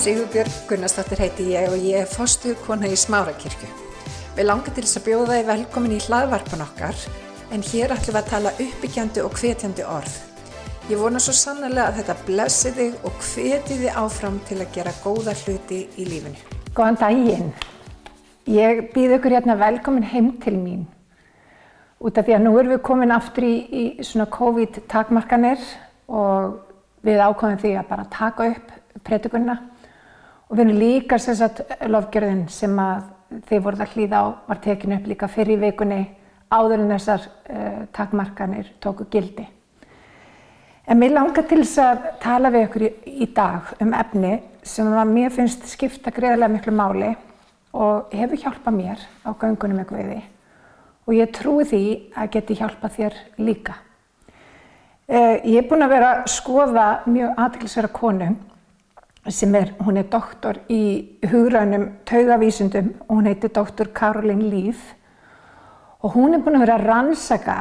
Sigurbjörg Gunnarsdóttir heiti ég og ég er fostu kona í Smárakirkju. Við langar til þess að bjóða þið velkomin í hlaðvarpan okkar en hér ætlum við að tala uppbyggjandi og hvetjandi orð. Ég vona svo sannlega að þetta blessi þig og hveti þið áfram til að gera góða hluti í lífinu. Góðan daginn. Ég býð ykkur hérna velkomin heim til mín. Út af því að nú erum við komin aftur í, í svona COVID-takmarkanir og við ákvæmum því að bara taka upp pretikunna og við erum líka sérstaklega lofgjörðin sem þið voruð að hlýða á var tekinu upp líka fyrir í vikunni áður en þessar uh, takmarkanir tóku gildi. En mér langar til þess að tala við ykkur í, í dag um efni sem mér finnst skipta greiðlega miklu máli og hefur hjálpað mér á göngunum ykkur við því og ég trúi því að geti hjálpað þér líka. Uh, ég er búin að vera að skoða mjög aðtilsverða konu sem er, hún er doktor í hugrænum taugavísundum og hún heitir doktor Karolín Líf og hún er búin að vera að rannsaka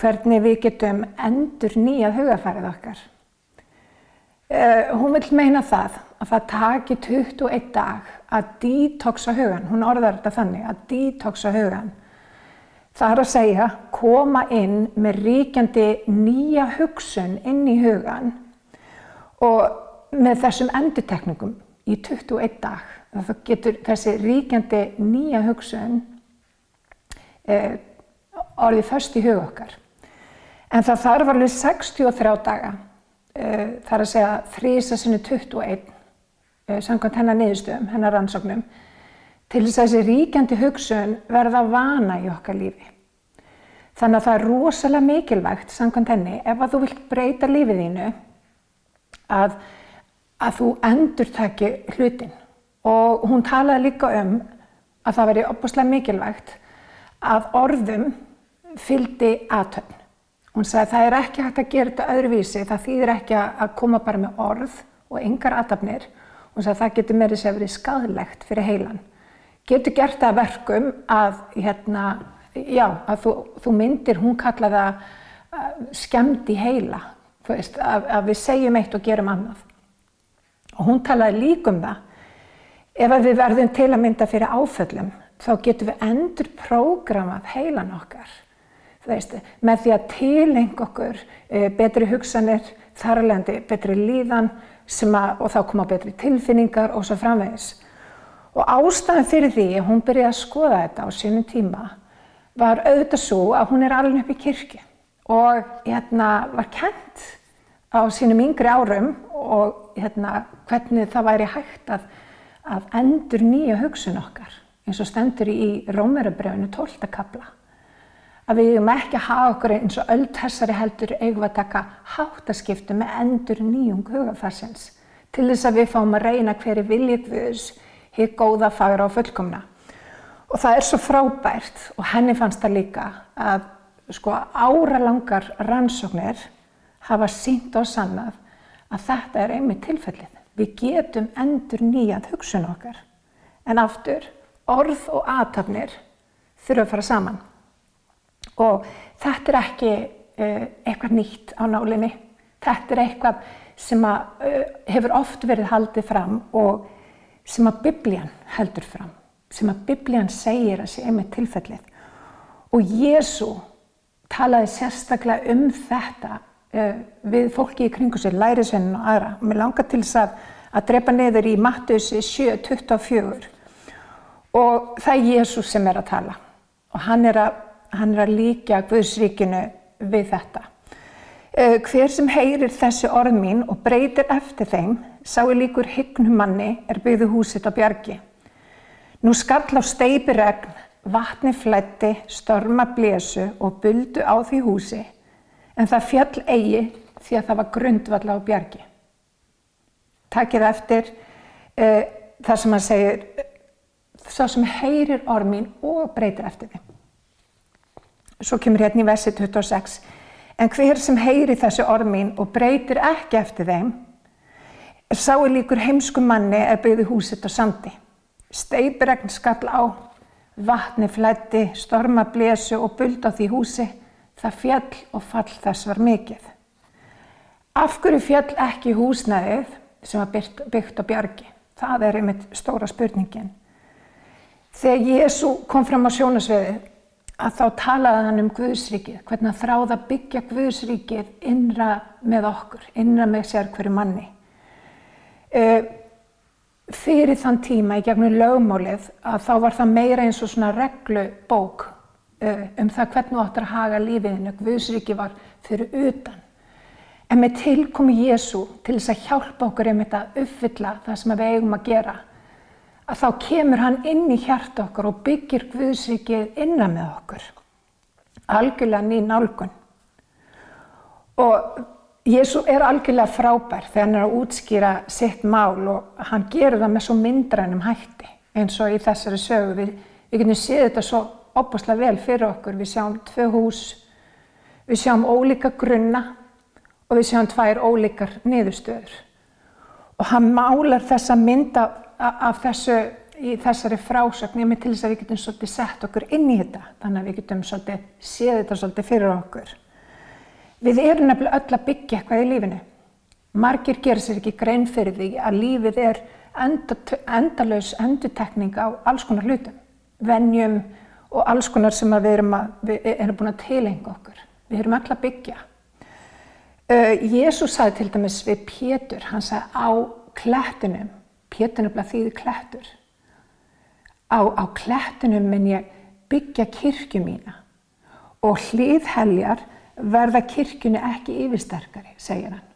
hvernig við getum endur nýjað hugafærið okkar. Uh, hún vil meina það að það taki 21 dag að detoxa hugan, hún orðar þetta þannig, að detoxa hugan. Það er að segja koma inn með ríkjandi nýja hugsun inn í hugan og með þessum endutekningum í 21 dag þá getur þessi ríkjandi nýja hugsun eh, orðið först í hug okkar. En það þarf alveg 63 daga, eh, þar að segja þrísasinu 21, eh, samkvæmt hennar niðurstöðum, hennar rannsóknum, til þess að þessi ríkjandi hugsun verða vana í okkar lífi. Þannig að það er rosalega mikilvægt, samkvæmt henni, ef að þú vilt breyta lífið þínu, að að þú endur taki hlutin og hún talaði líka um að það veri opaslega mikilvægt að orðum fyldi aðtöfn. Hún sagði að það er ekki hægt að gera þetta öðruvísi, það þýðir ekki að koma bara með orð og yngar aðtöfnir. Hún sagði að það getur meiri sér verið skadlegt fyrir heilan. Getur gert það verkum að, hérna, já, að þú, þú myndir, hún kallaði það uh, skemmt í heila, veist, að, að við segjum eitt og gerum annað og hún talaði líka um það. Ef við verðum til að mynda fyrir áföllum þá getum við endur prógramað heilan okkar. Veist, með því að tileng okkur e, betri hugsanir, þarlendi betri líðan að, og þá koma betri tilfinningar og svo framvegis. Og ástæðan fyrir því að hún byrjaði að skoða þetta á sínum tíma var auðvitað svo að hún er alveg upp í kirkju og hérna var kent á sínum yngri árum og hérna, hvernig það væri hægt að, að endur nýja hugsun okkar eins og stendur í Rómörubröfunu 12. kabla að við eigum ekki að hafa okkur eins og öll þessari heldur eigum að taka háttaskiptu með endur nýjung hugafarsins til þess að við fáum að reyna hverju viljið viðs hér góða fagra og fullkomna og það er svo frábært og henni fannst það líka að sko áralangar rannsóknir hafa sínt og sannað að þetta er einmitt tilfellið. Við getum endur nýjað hugsun okkar. En aftur, orð og aðtapnir þurfa að fara saman. Og þetta er ekki uh, eitthvað nýtt á nálinni. Þetta er eitthvað sem að, uh, hefur oft verið haldið fram og sem að biblían heldur fram. Sem að biblían segir að sé einmitt tilfellið. Og Jésu talaði sérstaklega um þetta við fólki í kringu sér, lærisvennin og aðra. Mér langar til þess að, að drepa neður í Mattus 7.24 og það er Jésús sem er að tala og hann er að, hann er að líka Guðsríkinu við þetta. Uh, hver sem heyrir þessi orð mín og breytir eftir þeim, sáu líkur hyggnum manni er byggðu húsitt á bjargi. Nú skall á steipiregn, vatni flætti, storma blésu og buldu á því húsi en það fjall eigi því að það var grundvalla á bjargi. Takkið eftir uh, það sem hann segir, svo sem heyrir ormin og breytir eftir þeim. Svo kemur hérna í versi 26, en hver sem heyri þessi ormin og breytir ekki eftir þeim, sáu líkur heimskum manni er byggði húsitt á sandi. Steipiregn skall á, vatni flætti, storma blésu og buld á því húsi, Það fjall og fall þess var mikið. Af hverju fjall ekki húsnæðið sem var byggt á bjargi? Það er einmitt stóra spurningin. Þegar Jésu kom fram á sjónasviði að þá talaði hann um Guðsríkið, hvernig að þráða byggja Guðsríkið innra með okkur, innra með sér hverju manni. Uh, fyrir þann tíma í gegnum lögmálið að þá var það meira eins og svona reglubók um það hvernig þú áttur að haga lífiðinu. Guðsríkið var fyrir utan. En með tilkomi Jésu til þess að hjálpa okkur um þetta að uppfylla það sem við eigum að gera, að þá kemur hann inn í hjart okkur og byggir Guðsríkið innan með okkur. Algjörlega ný nálgun. Og Jésu er algjörlega frábær þegar hann er að útskýra sitt mál og hann gerur það með svo myndrænum hætti eins og í þessari sögu. Við, við getum séð þetta svo opaslega vel fyrir okkur. Við sjáum tvö hús, við sjáum ólíka grunna og við sjáum tvær ólíkar niðurstöður. Og hann málar þessa mynda af þessu í þessari frásögn ég með til þess að við getum svolítið sett okkur inn í þetta þannig að við getum svolítið séð þetta svolítið fyrir okkur. Við erum nefnilega öll að byggja eitthvað í lífinu. Margir gerir sér ekki grein fyrir því að lífið er endalös endutekning á alls konar hlutum, vennjum og alls konar sem við erum, að, við erum búin að tilenga okkur. Við erum öll að byggja. Uh, Jésús sagði til dæmis við Pétur, hann sagði á klettunum, Pétur nefnilega þýði klettur, á, á klettunum minn ég byggja kirkju mína og hlýðheljar verða kirkjunni ekki yfirsterkari, segir hann.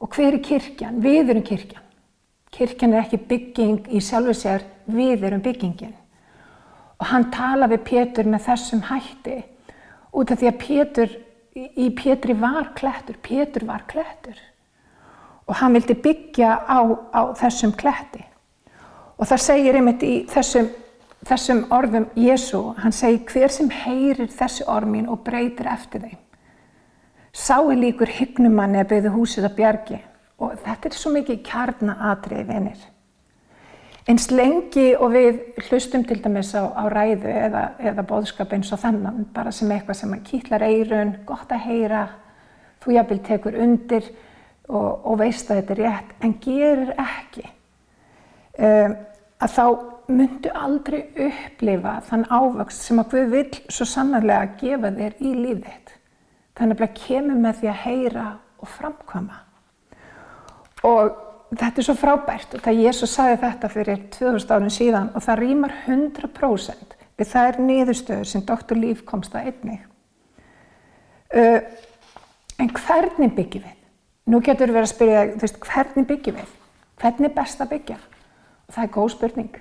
Og hver er kirkjan? Við erum kirkjan. Kirkjan er ekki bygging í sjálfu sér, við erum byggingin. Og hann tala við Pétur með þessum hætti út af því að Pétur, í Pétri var klettur, Pétur var klettur. Og hann vildi byggja á, á þessum kletti. Og það segir einmitt í þessum, þessum orðum Jésu, hann segir hver sem heyrir þessi ormin og breytir eftir þeim. Sái líkur hygnumanni að byggðu húsið að bjargi og þetta er svo mikið kjarnaatrið vinir. Eins lengi og við hlustum til dæmis á, á ræðu eða, eða bóðskap eins og þannan, bara sem eitthvað sem kýtlar eirun, gott að heyra, þú jafnvel tekur undir og, og veist að þetta er rétt, en gerir ekki. Um, að þá myndu aldrei upplifa þann ávöxt sem að Guð vil svo sannarlega gefa þér í lífið. Þannig að kemur með því að heyra og framkvama. Og þetta er svo frábært og það Jésu sagði þetta fyrir 2000 árið síðan og það rýmar 100% við það er niðurstöður sem Dr. Líf komst að einnig. Uh, en hvernig byggjum við? Nú getur við að spyrja þú veist, hvernig byggjum við? Hvernig er best að byggja? Og það er góð spurning.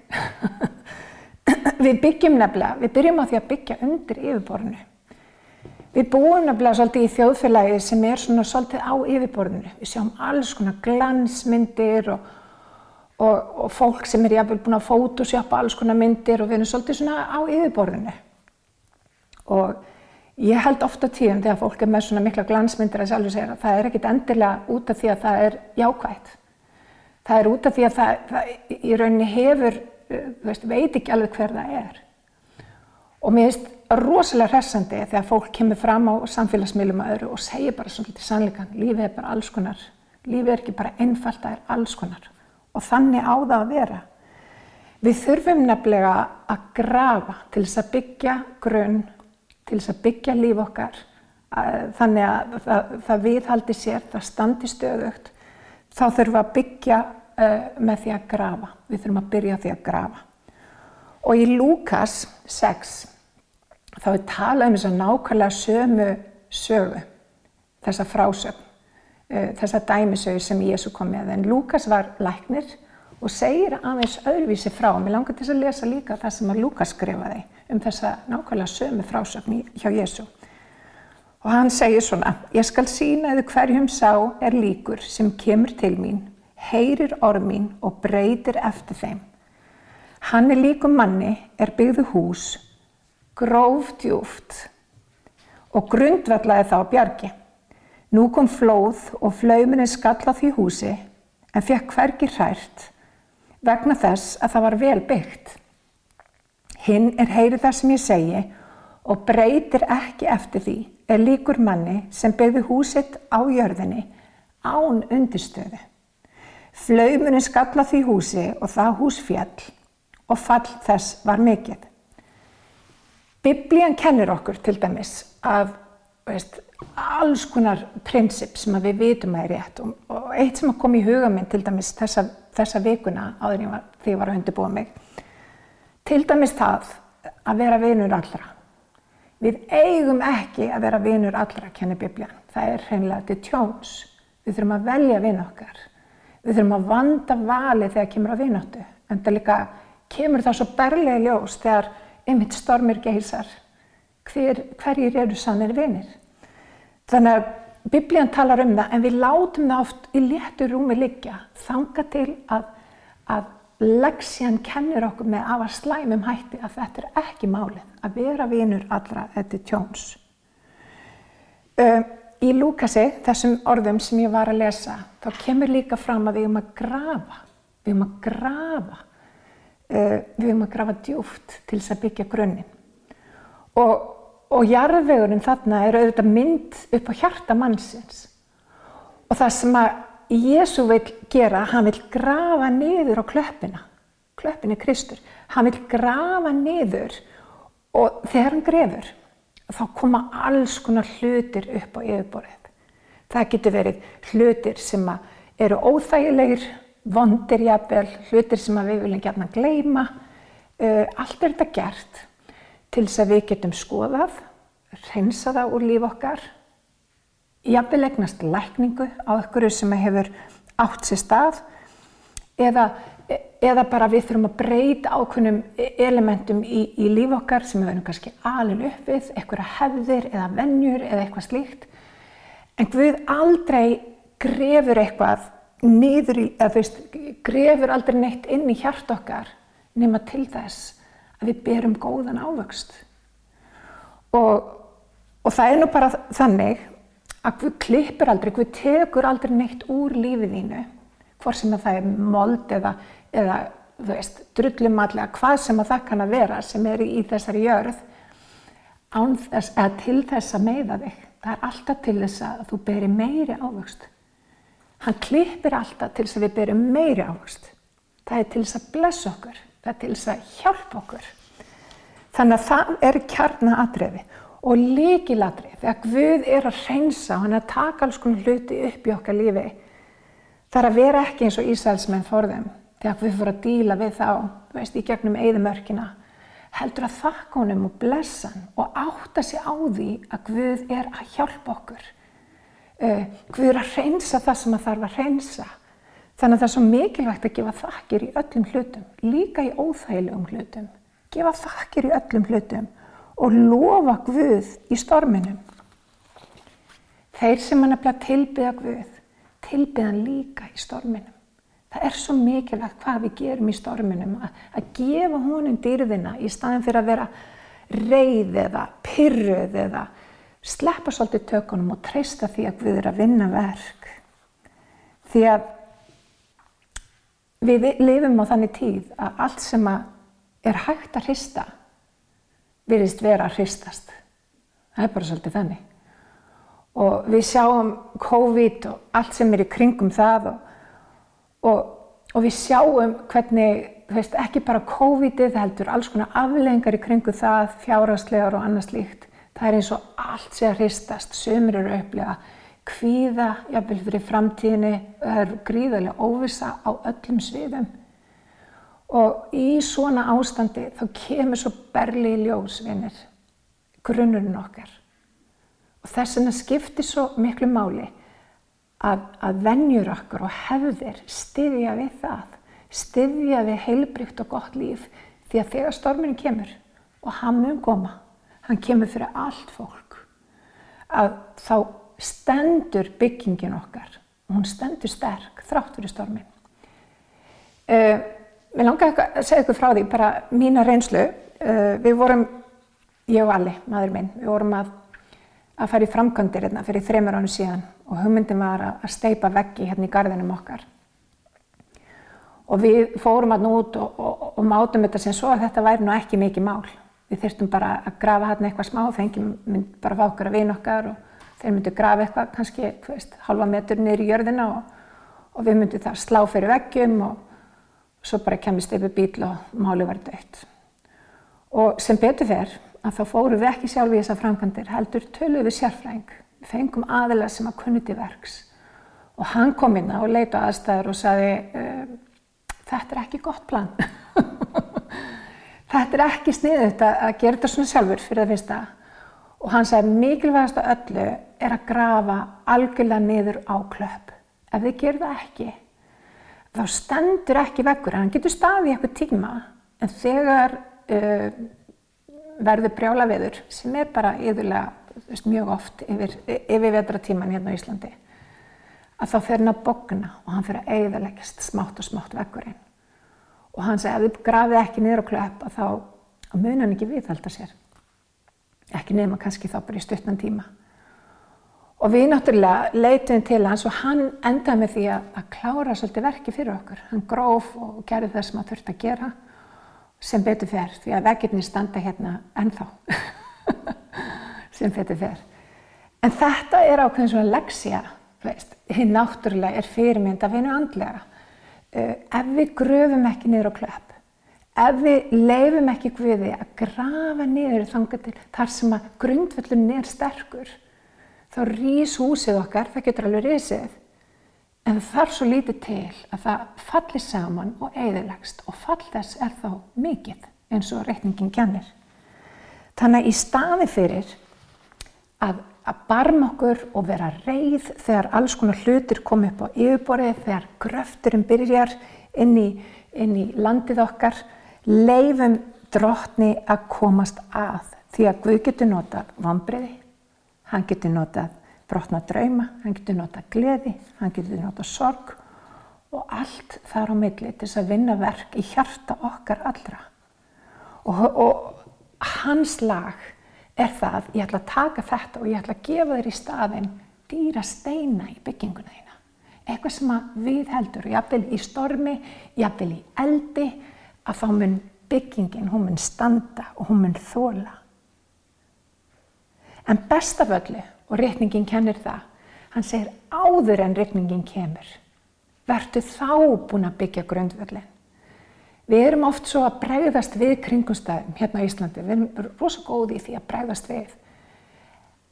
við byggjum nefnilega, við byrjum á því að byggja undir yfirborðinu. Við búum nefnilega svolítið í þjóðfélagi sem er svona svolítið á yfirborðinu. Við sjáum alls konar glansmyndir og, og, og fólk sem er jáfnvel búin að fótosjappa alls konar myndir og við erum svolítið svona á yfirborðinu. Og ég held ofta tíðum þegar fólk er með svona mikla glansmyndir að sjálfur segja að það er ekkit endilega út af því að það er jákvægt. Það er út af því að það, það í rauninni hefur, veist, veit ekki alveg hver það er. Og mér finnst rosalega hressandi þegar fólk kemur fram á samfélagsmiðlum og öðru og segir bara svona litið sannleikan, lífið er bara alls konar, lífið er ekki bara einfalt, það er alls konar og þannig á það að vera. Við þurfum nefnilega að grafa til þess að byggja grunn, til þess að byggja líf okkar, þannig að það, það viðhaldi sér, það standi stöðugt, þá þurfum við að byggja uh, með því að grafa, við þurfum að byrja því að grafa. Og í Lúkas 6 þá er talað um þess að nákvæmlega sömu sögu, þessa frásögn, uh, þessa dæmisögu sem Jésu kom með. En Lúkas var læknir og segir aðeins öðruvísi frá. Mér langar til að lesa líka það sem að Lúkas skrifaði um þessa nákvæmlega sömu frásögn hjá Jésu. Og hann segir svona, ég skal sína eða hverjum sá er líkur sem kemur til mín, heyrir orð mín og breytir eftir þeim. Hann er líkum manni, er byggðu hús, grófdjúft og grundvallaði þá bjargi. Nú kom flóð og flauminni skall á því húsi en fekk hvergi hrært vegna þess að það var vel byggt. Hinn er heyrið það sem ég segi og breytir ekki eftir því er líkur manni sem byggði húsitt á jörðinni án undirstöðu. Flaumunni skalla því húsi og það hús fjall og fall þess var mikill. Biblían kennir okkur til dæmis af veist, alls konar prinsip sem við vitum að er rétt og, og eitt sem kom í huga minn til dæmis þessa, þessa vikuna áður ég var, því ég var að undirbúa mig. Til dæmis það að vera vinur allra. Við eigum ekki að vera vinur allra, kennir Biblían. Það er hreinlega til tjóns. Við þurfum að velja vinn okkar. Við þurfum að vanda valið þegar kemur á vinnáttu. En það líka kemur það svo berlega ljós þegar einmitt stormir geysar. Hver, hverjir eru sannir vinnir? Þannig að Biblían talar um það en við látum það oft í léttu rúmi liggja. Þanga til að, að leksjan kennir okkur með af að slæmum hætti að þetta er ekki málið. Að vera vinnur allra, þetta tjóns. Um, í Lúkasi, þessum orðum sem ég var að lesa, þá kemur líka fram að við erum að grafa, við erum að grafa, við erum að grafa djúft til þess að byggja grunninn. Og, og jarðvegurinn þarna er auðvitað mynd upp á hjarta mannsins. Og það sem að Jésu vil gera, hann vil grafa niður á klöppina, klöppin er Kristur, hann vil grafa niður og þegar hann grefur, þá koma alls konar hlutir upp á yfirborðið. Það getur verið hlutir sem eru óþægilegir, vondir jafnvel, hlutir sem við viljum gætna gleyma. Uh, allt er þetta gert til þess að við getum skoðað, reynsa það úr líf okkar, jafnvel egnast lækningu á einhverju sem hefur átt sér stað eða eða bara við þurfum að breyta ákveðnum elementum í, í líf okkar sem við verðum kannski alveg upp við, eitthvað hefðir eða vennjur eða eitthvað slíkt. En Guð aldrei grefur eitthvað niður í, eða þú veist, grefur aldrei neitt inn í hjart okkar nema til þess að við berum góðan ávöxt. Og, og það er nú bara þannig að Guð klippur aldrei, Guð tekur aldrei neitt úr lífið þínu, hvort sem að það er mold eða eða þú veist, drullumallega hvað sem að það kann að vera sem er í þessari jörð þess, eða til þess að meiða þig. Það er alltaf til þess að þú beri meiri ávöxt. Hann klippir alltaf til þess að við berum meiri ávöxt. Það er til þess að blessa okkur, það er til þess að hjálpa okkur. Þannig að það er kjarnaadriði og líkiladrið. Þegar Guð er að reynsa og hann að taka alls konar hluti upp í okkar lífi, er að vera ekki eins og Ísælsmenn forðum þegar við fyrir að díla við þá, veist, í gegnum eigðumörkina, heldur að þakka honum og blessa hann og átta sig á því að Guð er að hjálpa okkur. Uh, Guð er að reynsa það sem það þarf að reynsa. Þannig að það er svo mikilvægt að gefa þakkir í öllum hlutum, líka í óþægilegum hlutum. Gefa þakkir í öllum hlutum og lofa Guð í storminum. Þeir sem hann er að tilbyða Guð, tilbyða hann líka í storminum. Það er svo mikilvægt hvað við gerum í storminum að, að gefa honum dýrðina í staðin fyrir að vera reyð eða pyrruð eða sleppa svolítið tökunum og treysta því að við erum að vinna verk. Því að við lifum á þannig tíð að allt sem að er hægt að hrista virðist vera að hristast. Það er bara svolítið þannig. Og við sjáum COVID og allt sem er í kringum það og og, og við sjáum hvernig, veist, ekki bara COVID-ið heldur alls konar afleggingar í kringu það, fjárhagslegar og annars líkt. Það er eins og allt sé að hristast, sömur eru upplega kvíða, jafnvel fyrir framtíðinni, það er gríðarlega óvisa á öllum sviðum. Og í svona ástandi þá kemur svo berli í ljósvinir, grunnurinn okkar. Og þess vegna skiptir svo miklu máli að, að vennjur okkur og hefðir styðja við það, styðja við heilbrygt og gott líf því að þegar storminu kemur og hann mun koma, hann kemur fyrir allt fólk, að þá stendur byggingin okkar og hún stendur sterk þrátt fyrir stormin. Uh, Mér langar að segja ykkur frá því, bara mína reynslu. Uh, við vorum, ég og Alli, maður minn, við vorum að að fara í framkvæmdir hérna fyrir þreymur ánu síðan og hugmyndin var að steipa veggi hérna í gardinum okkar. Og við fórum hérna út og, og, og mátum þetta sem svo að þetta væri nú ekki mikið mál. Við þurftum bara að grafa hérna eitthvað smá, fengjum bara að fá okkur að vina okkar og þeir myndu grafa eitthvað kannski, veist, halva metur niður í jörðina og, og við myndum það slá fyrir veggjum og svo bara kemist yfir bíl og máli var dött. Og sem betur fer að þá fórum við ekki sjálf í þessa framkvæmdir, heldur töluð við sérfræng. Við fengum aðila sem að kunnuti verks og hann kom inn á og leita aðstæður og saði uh, þetta er ekki gott plan. þetta er ekki sniðut að, að gera þetta svona sjálfur fyrir það fyrsta. Og hann sagði mikilvægast að öllu er að grafa algjörlega niður á klöpp. Ef þið gerir það ekki, þá stendur ekki vekkur. Hann getur staðið í eitthvað tíma, en þegar uh, verður brjála viður, sem er bara yfirlega veist, mjög oft yfir, yfir vetratíman hérna á Íslandi, að þá fer hann að bogna og hann fer að eigðalegast smátt og smátt vekkurinn. Og hann segi, ef þið grafið ekki niður á klöpp, þá mun hann ekki viðhalda sér. Ekki nefna kannski þá bara í stuttan tíma. Og við náttúrulega leitum til hans og hann endaði með því að, að klára svolítið verki fyrir okkur. Hann gróf og gerði það sem hann þurfti að gera sem betur fer því að veggirni standa hérna ennþá sem betur fer. En þetta er ákveðin svona leksja, hinn náttúrulega er fyrirmynd að vinna andlega. Uh, ef við gröfum ekki niður á klöpp, ef við leifum ekki Guði að grafa niður þar sem að grundvöldun er sterkur, þá rýs húsið okkar, það getur alveg rýsið, en þarf svo lítið til að það falli saman og eigðilegst og fall þess er þá mikið eins og reikningin kennir. Þannig að í staði fyrir að, að barma okkur og vera reið þegar alls konar hlutir kom upp á yfirborðið, þegar gröfturinn byrjar inn í, inn í landið okkar, leifum drottni að komast að því að Guð getur notað vambriði Hann getur notað brotna drauma, hann getur notað gleði, hann getur notað sorg og allt þar á milli til þess að vinna verk í hjarta okkar allra. Og, og hans lag er það, ég ætla að taka þetta og ég ætla að gefa þér í staðin dýra steina í bygginguna þína. Eitthvað sem við heldur, jafnvel í stormi, jafnvel í eldi, að þá mun byggingin, hún mun standa og hún mun þóla. En best af öllu, og reikningin kennir það, hann segir áður en reikningin kemur, verður þá búin að byggja grundvöldin. Við erum oft svo að bregðast við kringumstæðum hérna á Íslandi, við erum rosalega góði í því að bregðast við.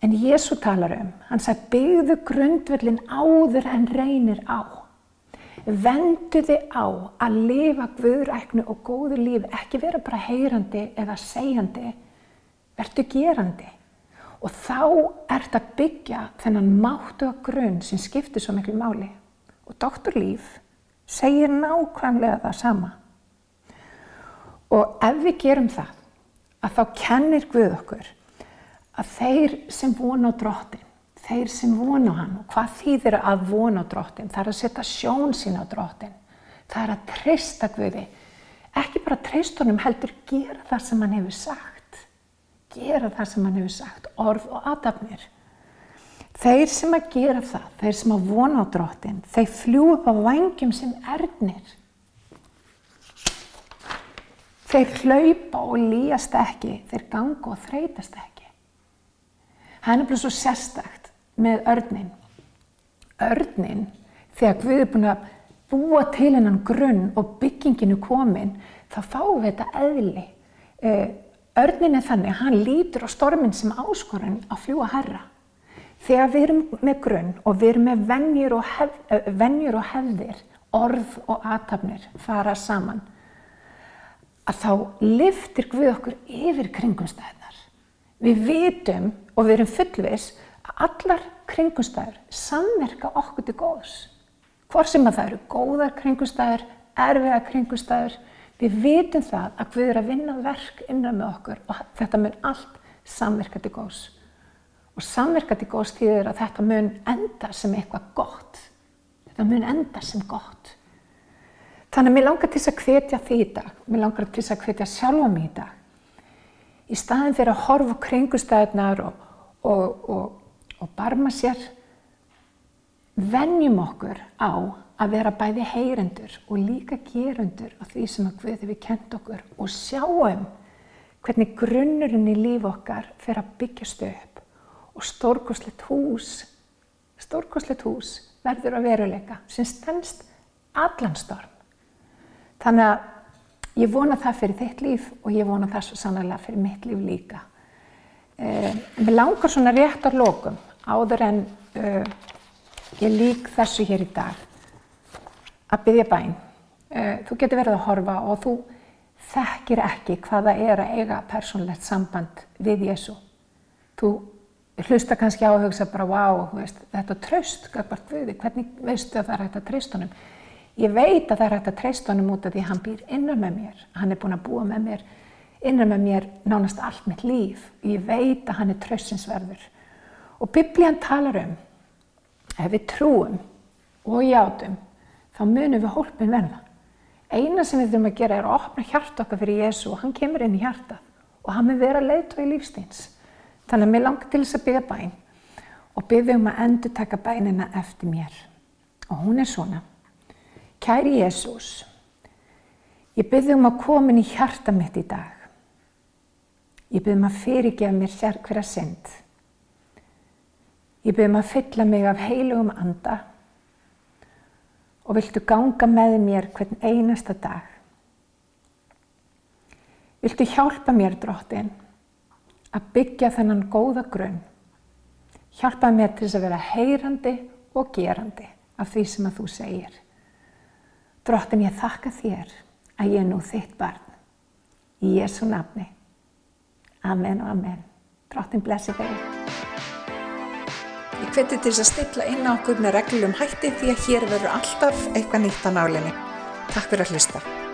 En Jésu talar um, hann sagði byggðu grundvöldin áður en reynir á. Vendu þið á að lifa guðræknu og góðu lífi, ekki vera bara heyrandi eða segjandi, verðu gerandi. Og þá ert að byggja þennan máttu að grunn sem skiptir svo miklu máli. Og Dr. Líf segir nákvæmlega það sama. Og ef við gerum það, að þá kennir Guð okkur að þeir sem vona á drottin, þeir sem vona á hann, og hvað þýðir að vona á drottin, það er að setja sjón sín á drottin, það er að treysta Guði, ekki bara treysta honum heldur gera það sem hann hefur sagt. Gera það sem hann hefur sagt, orð og aðdafnir. Þeir sem að gera það, þeir sem að vona á drottin, þeir fljú upp á vangjum sem erðnir. Þeir hlaupa og líast ekki, þeir ganga og þreytast ekki. Hann er bara svo sérstakt með örnin. Örnin, þegar við erum búin að búa til hennan grunn og bygginginu komin, þá fáum við þetta eðli. Eh, Örnin er þannig hann lítur á stormin sem áskorun að fljúa herra. Þegar við erum með grunn og við erum með vennjur og, hef, venjur og hefðir, orð og aðtapnir fara saman, að þá liftir við okkur yfir kringumstæðnar. Við vitum og við erum fullvis að allar kringumstæður samverka okkur til góðs. Hvor sem að það eru góðar kringumstæður, erfiða kringumstæður, Við vitum það að Guð er að vinna verk innan með okkur og þetta mun allt samverka til góðs. Og samverka til góðs þýðir að þetta mun enda sem eitthvað gott. Þetta mun enda sem gott. Þannig að mér langar til þess að hvetja því í dag. Mér langar til þess að hvetja sjálfa mig í dag. Í staðin fyrir að horfa kringustæðnar og, og, og, og barma sér, vennjum okkur á að vera bæði heyrendur og líka gerendur á því sem að Guð hefur kent okkur og sjáum hvernig grunnurinn í líf okkar fer að byggjast upp og stórkoslegt hús stórkoslet hús verður að veruleika sem stennst allan storm. Þannig að ég vona það fyrir þitt líf og ég vona það svo sannlega fyrir mitt líf líka. Eh, mér langar svona rétt á lókum áður en uh, ég lík þessu hér í dag að byggja bæn. Uh, þú getur verið að horfa og þú þekkir ekki hvaða er að eiga persónlegt samband við Jésu. Þú hlusta kannski á að hugsa bara, wow, veist, þetta tröst, hvernig veistu að það er hægt að treysta honum? Ég veit að það er hægt að treysta honum út af því að hann býr innan með mér. Hann er búin að búa með mér, innan með mér nánast allt mitt líf. Ég veit að hann er tröstinsverður. Og biblían talar um, ef við trúum og játum, þá munum við hólpin verða. Eina sem við þurfum að gera er að opna hjart okkar fyrir Jésu og hann kemur inn í hjarta og hann mun vera leitt og í lífstíns. Þannig að mér langar til þess að byggja bæn og byggja um að endur taka bænina eftir mér. Og hún er svona. Kæri Jésús, ég byggja um að komin í hjarta mitt í dag. Ég byggja um að fyrirgefa mér sér hverja synd. Ég byggja um að fylla mig af heilugum anda og viltu ganga með mér hvern einasta dag. Viltu hjálpa mér, drottin, að byggja þennan góða grunn. Hjálpa mér til þess að vera heyrandi og gerandi af því sem að þú segir. Drottin, ég þakka þér að ég er nú þitt barn. Í Jésu nafni. Amen og amen. Drottin blessi þig. Ég hveti til þess að stilla inn á okkur með reglum hætti því að hér verður alltaf eitthvað nýtt á nálinni. Takk fyrir að hlusta.